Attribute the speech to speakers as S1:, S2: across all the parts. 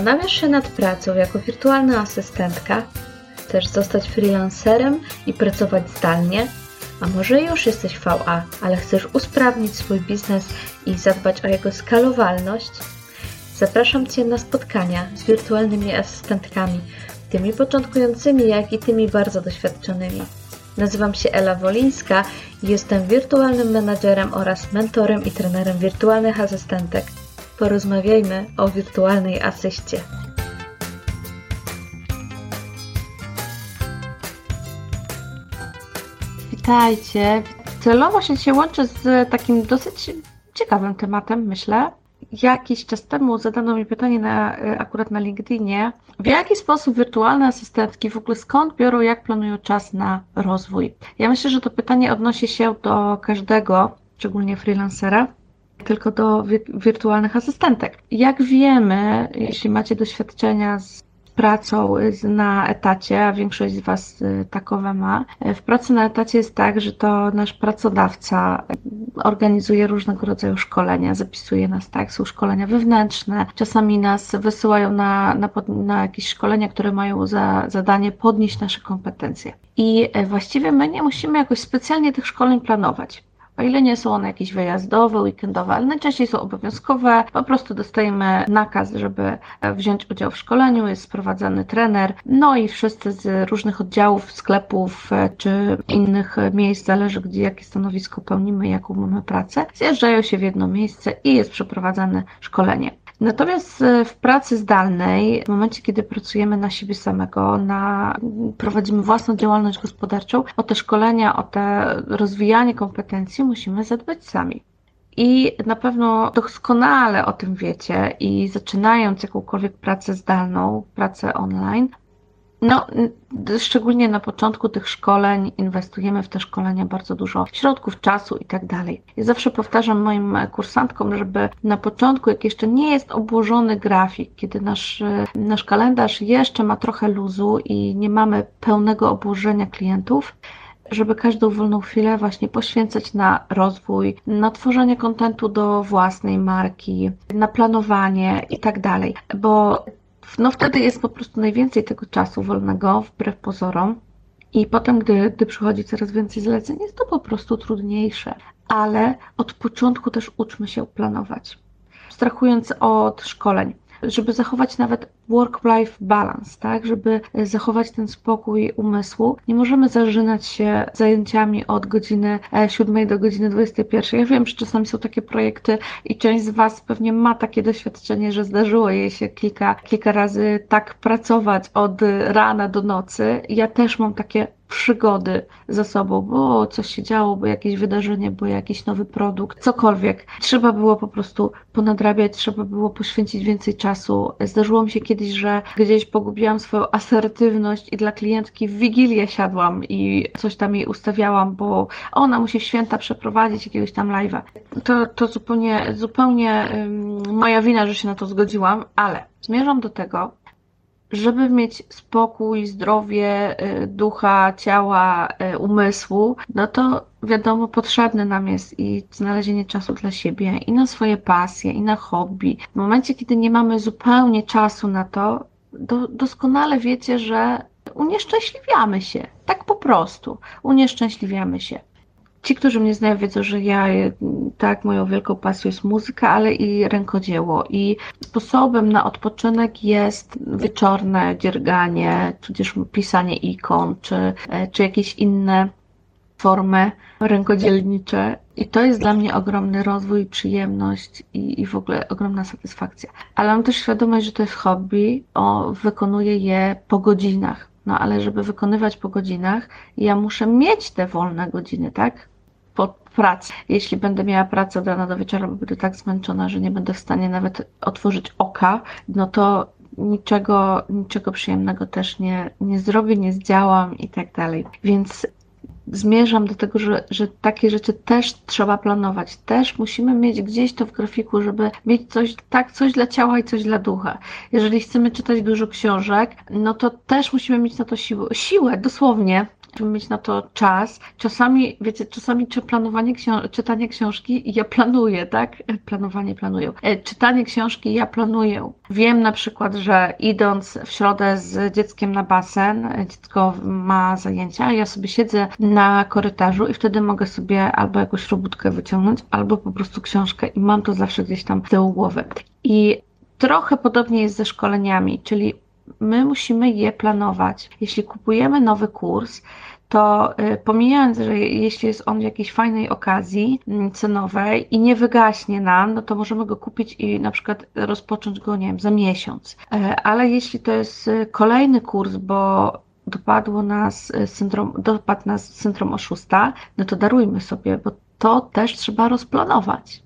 S1: Zastanawiasz się nad pracą jako wirtualna asystentka? Chcesz zostać freelancerem i pracować zdalnie? A może już jesteś VA, ale chcesz usprawnić swój biznes i zadbać o jego skalowalność? Zapraszam Cię na spotkania z wirtualnymi asystentkami, tymi początkującymi, jak i tymi bardzo doświadczonymi. Nazywam się Ela Wolińska i jestem wirtualnym menadżerem oraz mentorem i trenerem wirtualnych asystentek. Porozmawiajmy o wirtualnej asyście. Witajcie. Celowo się dzisiaj łączę z takim dosyć ciekawym tematem, myślę. Jakiś czas temu zadano mi pytanie na, akurat na LinkedInie, w jaki sposób wirtualne asystentki w ogóle skąd biorą, jak planują czas na rozwój? Ja myślę, że to pytanie odnosi się do każdego, szczególnie freelancera, tylko do wirtualnych asystentek. Jak wiemy, jeśli macie doświadczenia z pracą na etacie, a większość z Was y, takowe ma. W pracy na etacie jest tak, że to nasz pracodawca organizuje różnego rodzaju szkolenia, zapisuje nas, tak, są szkolenia wewnętrzne, czasami nas wysyłają na, na, na jakieś szkolenia, które mają za zadanie podnieść nasze kompetencje. I właściwie my nie musimy jakoś specjalnie tych szkoleń planować. O ile nie są one jakieś wyjazdowe, weekendowe, ale najczęściej są obowiązkowe, po prostu dostajemy nakaz, żeby wziąć udział w szkoleniu, jest sprowadzany trener, no i wszyscy z różnych oddziałów, sklepów czy innych miejsc, zależy gdzie, jakie stanowisko pełnimy, jaką mamy pracę, zjeżdżają się w jedno miejsce i jest przeprowadzane szkolenie. Natomiast e, w pracy zdalnej, w momencie, kiedy pracujemy na siebie samego, na, prowadzimy własną działalność gospodarczą, o te szkolenia, o te rozwijanie kompetencji musimy zadbać sami. I na pewno doskonale o tym wiecie i zaczynając jakąkolwiek pracę zdalną, pracę online, no, szczególnie na początku tych szkoleń inwestujemy w te szkolenia bardzo dużo środków, czasu i tak dalej. Ja zawsze powtarzam moim kursantkom, żeby na początku, jak jeszcze nie jest obłożony grafik, kiedy nasz, nasz kalendarz jeszcze ma trochę luzu i nie mamy pełnego obłożenia klientów, żeby każdą wolną chwilę właśnie poświęcać na rozwój, na tworzenie kontentu do własnej marki, na planowanie i tak dalej. Bo no wtedy jest po prostu najwięcej tego czasu wolnego, wbrew pozorom. I potem, gdy, gdy przychodzi coraz więcej zleceń, jest to po prostu trudniejsze. Ale od początku też uczmy się planować. Strachując od szkoleń, żeby zachować nawet work-life balance, tak, żeby zachować ten spokój umysłu. Nie możemy zażynać się zajęciami od godziny 7 e, do godziny 21. Ja wiem, że czasami są takie projekty i część z Was pewnie ma takie doświadczenie, że zdarzyło jej się kilka, kilka razy tak pracować od rana do nocy. Ja też mam takie przygody za sobą, bo coś się działo, bo jakieś wydarzenie, bo jakiś nowy produkt, cokolwiek. Trzeba było po prostu ponadrabiać, trzeba było poświęcić więcej czasu. Zdarzyło mi się kiedyś, że gdzieś pogubiłam swoją asertywność i dla klientki w Wigilię siadłam i coś tam jej ustawiałam, bo ona musi w święta przeprowadzić jakiegoś tam live'a. To, to zupełnie, zupełnie moja wina, że się na to zgodziłam, ale zmierzam do tego, żeby mieć spokój, zdrowie y, ducha, ciała, y, umysłu, no to wiadomo, potrzebne nam jest i znalezienie czasu dla siebie, i na swoje pasje, i na hobby. W momencie, kiedy nie mamy zupełnie czasu na to, do, doskonale wiecie, że unieszczęśliwiamy się. Tak po prostu. Unieszczęśliwiamy się. Ci, którzy mnie znają, wiedzą, że ja, tak, moją wielką pasją jest muzyka, ale i rękodzieło. I sposobem na odpoczynek jest wieczorne dzierganie, tudzież pisanie ikon, czy, e, czy jakieś inne formy rękodzielnicze. I to jest dla mnie ogromny rozwój, przyjemność i, i w ogóle ogromna satysfakcja. Ale mam też świadomość, że to jest hobby, o, wykonuję je po godzinach. No ale żeby wykonywać po godzinach, ja muszę mieć te wolne godziny, tak? Po. Jeśli będę miała pracę od rana do wieczora, bo będę tak zmęczona, że nie będę w stanie nawet otworzyć oka, no to niczego, niczego przyjemnego też nie, nie zrobię, nie zdziałam i tak dalej. Więc zmierzam do tego, że, że takie rzeczy też trzeba planować. Też musimy mieć gdzieś to w grafiku, żeby mieć coś, tak, coś dla ciała i coś dla ducha. Jeżeli chcemy czytać dużo książek, no to też musimy mieć na to siłę, siłę dosłownie, żeby mieć na to czas. Czasami, wiecie, czasami czy planowanie czytanie książki ja planuję, tak? Planowanie planuję. E, czytanie książki ja planuję. Wiem na przykład, że idąc w środę z dzieckiem na basen, dziecko ma zajęcia, ja sobie siedzę na korytarzu i wtedy mogę sobie albo jakąś robótkę wyciągnąć, albo po prostu książkę i mam to zawsze gdzieś tam z tyłu głowy. I trochę podobnie jest ze szkoleniami, czyli my musimy je planować. Jeśli kupujemy nowy kurs, to y, pomijając, że jeśli jest on w jakiejś fajnej okazji mm, cenowej i nie wygaśnie nam, no to możemy go kupić i na przykład rozpocząć go, nie wiem, za miesiąc. E, ale jeśli to jest y, kolejny kurs, bo dopadło nas y, syndrom, dopadł nas syndrom oszusta, no to darujmy sobie, bo to też trzeba rozplanować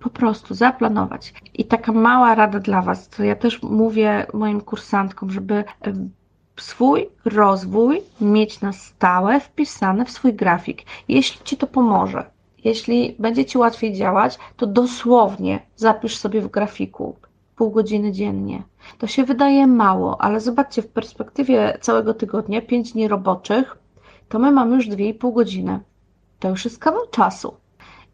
S1: po prostu zaplanować. I taka mała rada dla Was, to ja też mówię moim kursantkom, żeby swój rozwój mieć na stałe wpisane w swój grafik. Jeśli Ci to pomoże, jeśli będzie Ci łatwiej działać, to dosłownie zapisz sobie w grafiku pół godziny dziennie. To się wydaje mało, ale zobaczcie, w perspektywie całego tygodnia, 5 dni roboczych, to my mamy już 2,5 godziny. To już jest kawał czasu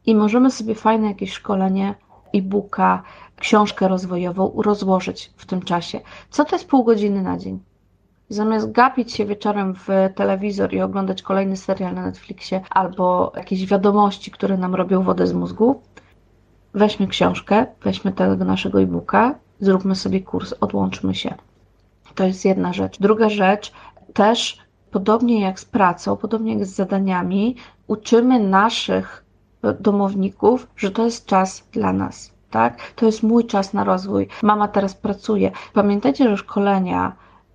S1: i możemy sobie fajne jakieś szkolenie, e-booka, książkę rozwojową rozłożyć w tym czasie. Co to jest pół godziny na dzień? Zamiast gapić się wieczorem w telewizor i oglądać kolejny serial na Netflixie albo jakieś wiadomości, które nam robią wodę z mózgu, weźmy książkę, weźmy tego naszego e-booka, zróbmy sobie kurs, odłączmy się. To jest jedna rzecz. Druga rzecz, też podobnie jak z pracą, podobnie jak z zadaniami, uczymy naszych domowników, że to jest czas dla nas. Tak? To jest mój czas na rozwój. Mama teraz pracuje. Pamiętajcie, że szkolenia,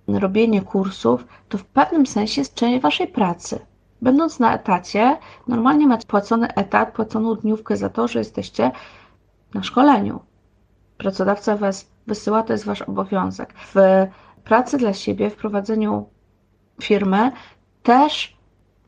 S1: robienie kursów to w pewnym sensie jest część waszej pracy. Będąc na etacie, normalnie macie płacony etat, płaconą dniówkę za to, że jesteście na szkoleniu. Pracodawca was wysyła, to jest wasz obowiązek. W pracy dla siebie, w prowadzeniu firmy też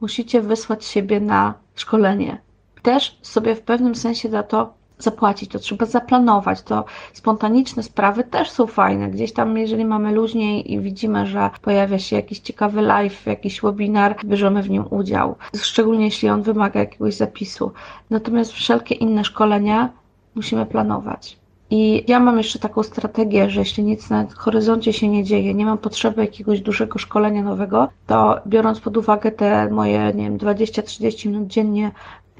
S1: musicie wysłać siebie na szkolenie też sobie w pewnym sensie za to zapłacić, to trzeba zaplanować. To spontaniczne sprawy też są fajne. Gdzieś tam, jeżeli mamy luźniej i widzimy, że pojawia się jakiś ciekawy live, jakiś webinar, bierzemy w nim udział. Szczególnie jeśli on wymaga jakiegoś zapisu. Natomiast wszelkie inne szkolenia musimy planować. I ja mam jeszcze taką strategię, że jeśli nic na horyzoncie się nie dzieje, nie mam potrzeby jakiegoś dużego szkolenia nowego, to biorąc pod uwagę te moje, nie wiem, 20-30 minut dziennie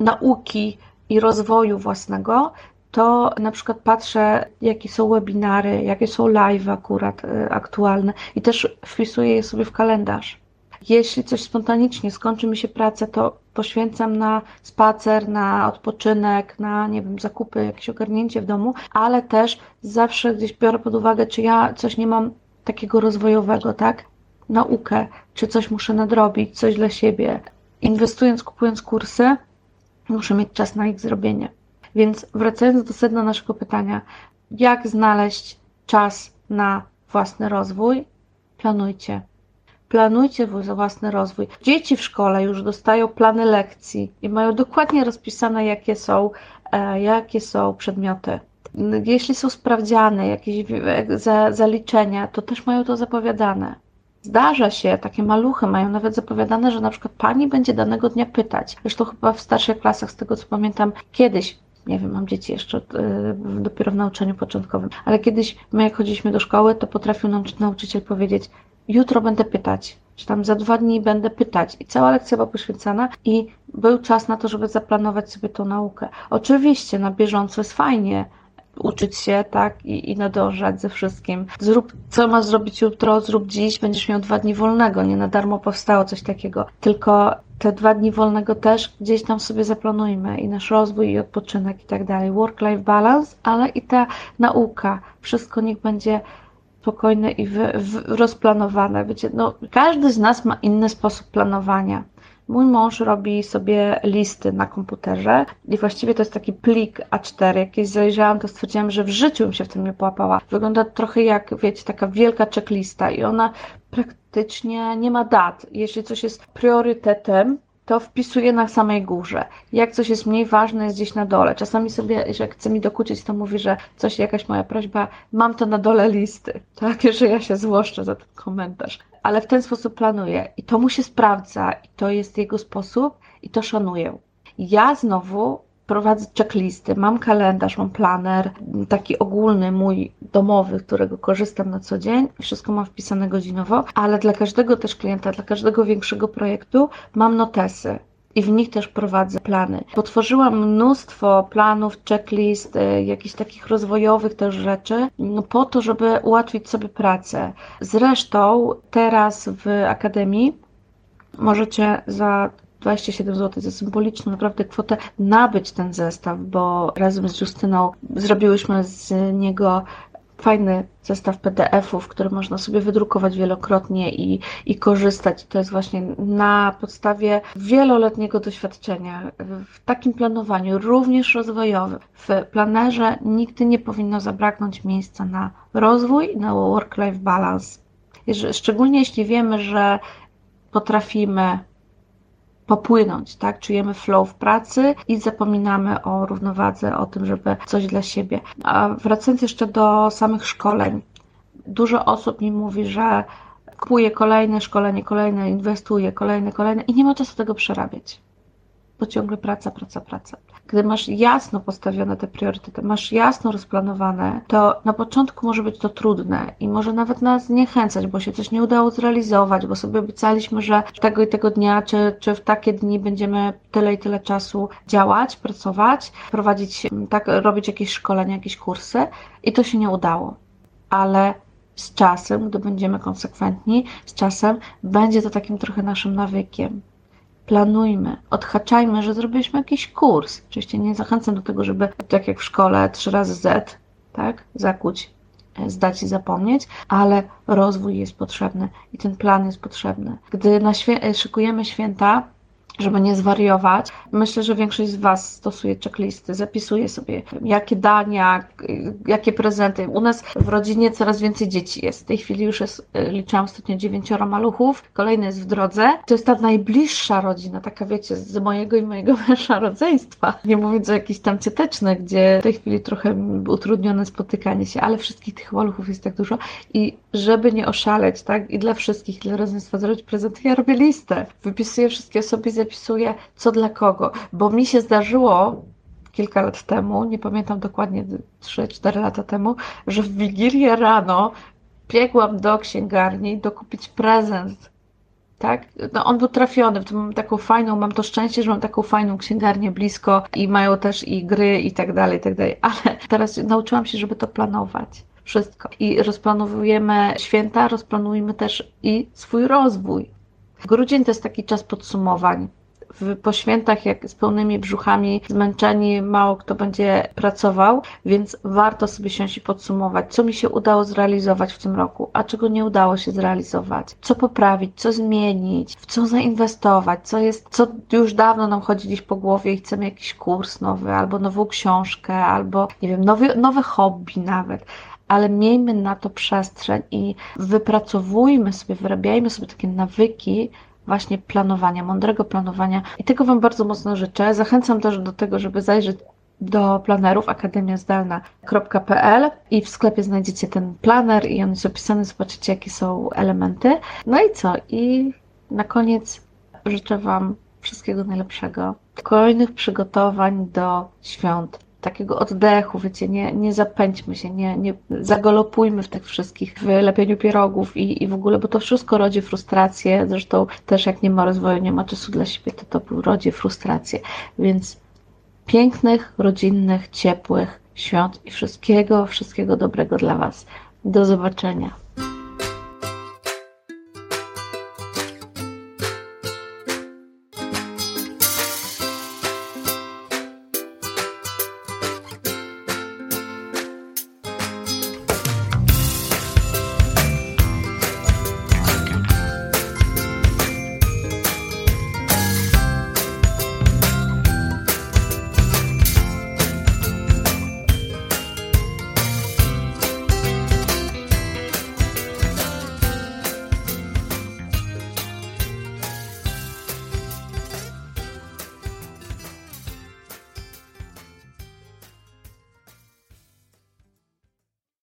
S1: nauki i rozwoju własnego, to na przykład patrzę, jakie są webinary, jakie są live akurat y, aktualne i też wpisuję je sobie w kalendarz. Jeśli coś spontanicznie skończy mi się praca, to poświęcam na spacer, na odpoczynek, na nie wiem, zakupy, jakieś ogarnięcie w domu, ale też zawsze gdzieś biorę pod uwagę, czy ja coś nie mam takiego rozwojowego, tak? Naukę, czy coś muszę nadrobić, coś dla siebie. Inwestując, kupując kursy, muszę mieć czas na ich zrobienie. Więc wracając do sedna naszego pytania, jak znaleźć czas na własny rozwój? Planujcie. Planujcie własny rozwój. Dzieci w szkole już dostają plany lekcji i mają dokładnie rozpisane, jakie są, e, jakie są przedmioty. Jeśli są sprawdziane, jakieś zaliczenia, to też mają to zapowiadane. Zdarza się, takie maluchy mają nawet zapowiadane, że na przykład pani będzie danego dnia pytać. Zresztą chyba w starszych klasach, z tego co pamiętam, kiedyś nie wiem, mam dzieci jeszcze yy, dopiero w nauczaniu początkowym, ale kiedyś my jak chodziliśmy do szkoły, to potrafił nam nauczyciel powiedzieć, jutro będę pytać, czy tam za dwa dni będę pytać. I cała lekcja była poświęcana i był czas na to, żeby zaplanować sobie tą naukę. Oczywiście na bieżąco jest fajnie, uczyć się, tak, i, i nadążać ze wszystkim. Zrób, co masz zrobić jutro, zrób dziś, będziesz miał dwa dni wolnego, nie na darmo powstało coś takiego. Tylko te dwa dni wolnego też gdzieś tam sobie zaplanujmy i nasz rozwój i odpoczynek i tak dalej. Work-life balance, ale i ta nauka. Wszystko niech będzie spokojne i w, w, rozplanowane. Wiecie, no, każdy z nas ma inny sposób planowania. Mój mąż robi sobie listy na komputerze i właściwie to jest taki plik A4. Jak kiedyś zajrzałam, to stwierdziłam, że w życiu bym się w tym nie połapała. Wygląda trochę jak, wiecie, taka wielka checklista i ona praktycznie nie ma dat. Jeśli coś jest priorytetem, to wpisuję na samej górze. Jak coś jest mniej ważne, jest gdzieś na dole. Czasami sobie, że chce mi dokuczyć, to mówi, że coś, jakaś moja prośba, mam to na dole listy, tak, że ja się złoszczę za ten komentarz. Ale w ten sposób planuje i to mu się sprawdza. I to jest jego sposób. I to szanuję. Ja znowu prowadzę checklisty, mam kalendarz, mam planer, taki ogólny mój domowy, którego korzystam na co dzień, wszystko mam wpisane godzinowo, ale dla każdego też klienta, dla każdego większego projektu mam notesy i w nich też prowadzę plany. Potworzyłam mnóstwo planów, checklist, y, jakichś takich rozwojowych też rzeczy, no, po to, żeby ułatwić sobie pracę. Zresztą teraz w Akademii możecie za 27 zł za symboliczną naprawdę kwotę nabyć ten zestaw, bo razem z Justyną zrobiłyśmy z niego fajny zestaw PDF-ów, który można sobie wydrukować wielokrotnie i, i korzystać. To jest właśnie na podstawie wieloletniego doświadczenia w takim planowaniu, również rozwojowym. W planerze nigdy nie powinno zabraknąć miejsca na rozwój, na work-life balance. Szczególnie jeśli wiemy, że potrafimy popłynąć, tak? Czujemy flow w pracy i zapominamy o równowadze, o tym, żeby coś dla siebie. A wracając jeszcze do samych szkoleń, dużo osób mi mówi, że kupuje kolejne szkolenie, kolejne, inwestuje, kolejne, kolejne i nie ma czasu tego przerabiać bo ciągle praca, praca, praca. Gdy masz jasno postawione te priorytety, masz jasno rozplanowane, to na początku może być to trudne i może nawet nas zniechęcać, bo się coś nie udało zrealizować, bo sobie obiecaliśmy, że tego i tego dnia, czy, czy w takie dni będziemy tyle i tyle czasu działać, pracować, prowadzić, tak, robić jakieś szkolenia, jakieś kursy i to się nie udało. Ale z czasem, gdy będziemy konsekwentni, z czasem będzie to takim trochę naszym nawykiem planujmy, odhaczajmy, że zrobiliśmy jakiś kurs. Oczywiście nie zachęcam do tego, żeby tak jak w szkole trzy razy Z, tak, zakuć, e, zdać i zapomnieć, ale rozwój jest potrzebny i ten plan jest potrzebny. Gdy na świę e, szykujemy święta, żeby nie zwariować. Myślę, że większość z Was stosuje checklisty, zapisuje sobie, jakie dania, jakie prezenty. U nas w rodzinie coraz więcej dzieci jest. W tej chwili już jest, y, liczyłam ostatnio dziewięcioro maluchów, kolejny jest w drodze. To jest ta najbliższa rodzina, taka wiecie, z mojego i mojego męża rodzeństwa. Nie mówiąc o jakichś tam ciotecznych, gdzie w tej chwili trochę utrudnione spotykanie się, ale wszystkich tych maluchów jest tak dużo i żeby nie oszaleć, tak, i dla wszystkich, dla rodzeństwa zrobić prezenty, ja robię listę. Wypisuję wszystkie osoby, zapisuję co dla kogo, bo mi się zdarzyło kilka lat temu, nie pamiętam dokładnie 3-4 lata temu, że w Wigilię rano biegłam do księgarni dokupić prezent. Tak? No on był trafiony, mam taką fajną, mam to szczęście, że mam taką fajną księgarnię blisko i mają też i gry i tak dalej, i tak dalej, ale teraz nauczyłam się, żeby to planować wszystko. I rozplanowujemy święta, rozplanujemy też i swój rozwój. Grudzień to jest taki czas podsumowań. W, po świętach, jak z pełnymi brzuchami, zmęczeni, mało kto będzie pracował, więc warto sobie i podsumować, co mi się udało zrealizować w tym roku, a czego nie udało się zrealizować, co poprawić, co zmienić, w co zainwestować, co jest, co już dawno nam chodzi gdzieś po głowie i chcemy jakiś kurs nowy, albo nową książkę, albo nie wiem, nowy, nowe hobby nawet ale miejmy na to przestrzeń i wypracowujmy sobie, wyrabiajmy sobie takie nawyki właśnie planowania, mądrego planowania. I tego Wam bardzo mocno życzę. Zachęcam też do tego, żeby zajrzeć do planerów akademiazdalna.pl i w sklepie znajdziecie ten planer i on jest opisany, zobaczycie jakie są elementy. No i co? I na koniec życzę Wam wszystkiego najlepszego. Kolejnych przygotowań do świąt takiego oddechu, wiecie, nie, nie zapędźmy się, nie, nie zagolopujmy w tych wszystkich, w lepieniu pierogów i, i w ogóle, bo to wszystko rodzi frustrację, zresztą też jak nie ma rozwoju, nie ma czasu dla siebie, to to rodzi frustrację, więc pięknych, rodzinnych, ciepłych świąt i wszystkiego, wszystkiego dobrego dla Was. Do zobaczenia.